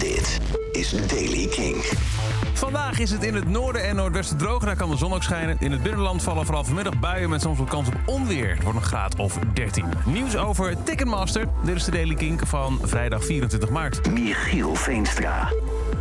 Dit is Daily King. Vandaag is het in het noorden en noordwesten droog. Daar kan de zon ook schijnen. In het binnenland vallen vooral vanmiddag buien met soms wat kans op onweer. Het wordt een graad of 13. Nieuws over Ticketmaster. Dit is de Daily Kink van vrijdag 24 maart. Michiel Veenstra.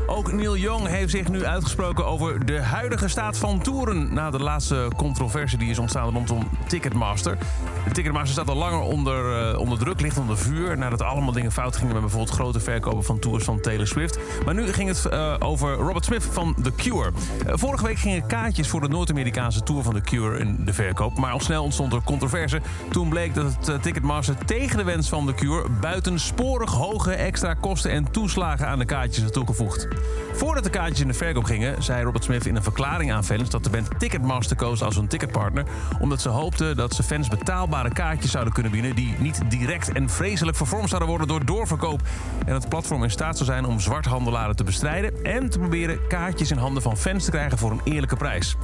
Ook Neil Young heeft zich nu uitgesproken over de huidige staat van toeren... na de laatste controverse die is ontstaan rondom Ticketmaster. De Ticketmaster staat al langer onder, uh, onder druk, ligt onder vuur... nadat allemaal dingen fout gingen met bijvoorbeeld grote verkopen van tours van Taylor Swift. Maar nu ging het uh, over Robert Smith van The Cure. Uh, vorige week gingen kaartjes voor de Noord-Amerikaanse tour van The Cure in de verkoop... maar al snel ontstond er controverse. Toen bleek dat het Ticketmaster tegen de wens van The Cure... buitensporig hoge extra kosten en toeslagen aan de kaartjes had toegevoegd. Voordat de kaartjes in de verkoop gingen, zei Robert Smith in een verklaring aan fans dat de band Ticketmaster koos als hun ticketpartner, omdat ze hoopten dat ze fans betaalbare kaartjes zouden kunnen bieden die niet direct en vreselijk vervormd zouden worden door doorverkoop. En het platform in staat zou zijn om zwarthandelaren te bestrijden en te proberen kaartjes in handen van fans te krijgen voor een eerlijke prijs.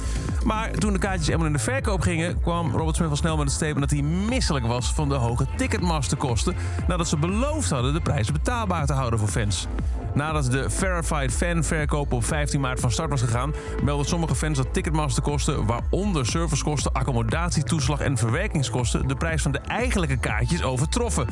Maar toen de kaartjes eenmaal in de verkoop gingen, kwam Robert Smith al snel met het statement dat hij misselijk was van de hoge Ticketmaster-kosten, nadat ze beloofd hadden de prijzen betaalbaar te houden voor fans. Nadat de Verified Fan verkoop op 15 maart van start was gegaan, melden sommige fans dat Ticketmaster-kosten, waaronder servicekosten, accommodatietoeslag en verwerkingskosten, de prijs van de eigenlijke kaartjes overtroffen.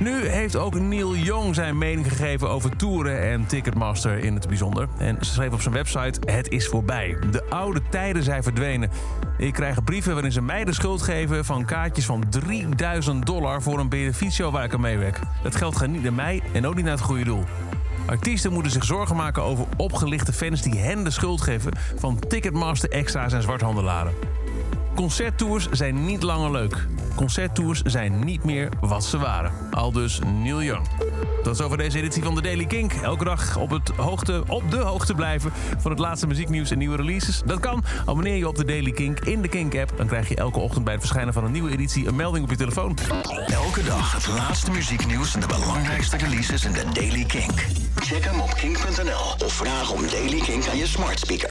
Nu heeft ook Neil Young zijn mening gegeven over toeren en Ticketmaster in het bijzonder. En ze schreef op zijn website: Het is voorbij. De oude tijden zijn verdwenen. Ik krijg brieven waarin ze mij de schuld geven van kaartjes van 3000 dollar voor een beneficio waar ik aan meewerk. Dat geld gaat niet naar mij en ook niet naar het goede doel. Artiesten moeten zich zorgen maken over opgelichte fans die hen de schuld geven van Ticketmaster extra's en zwarthandelaren. Concerttours zijn niet langer leuk. Concerttours zijn niet meer wat ze waren. Al dus Neil Young. Dat is over deze editie van de Daily Kink. Elke dag op, het hoogte, op de hoogte blijven van het laatste muzieknieuws en nieuwe releases. Dat kan. Abonneer je op de Daily Kink in de Kink-app. Dan krijg je elke ochtend bij het verschijnen van een nieuwe editie een melding op je telefoon. Elke dag het laatste muzieknieuws en de belangrijkste releases in de Daily Kink. Check hem op kink.nl of vraag om Daily Kink aan je smart speaker.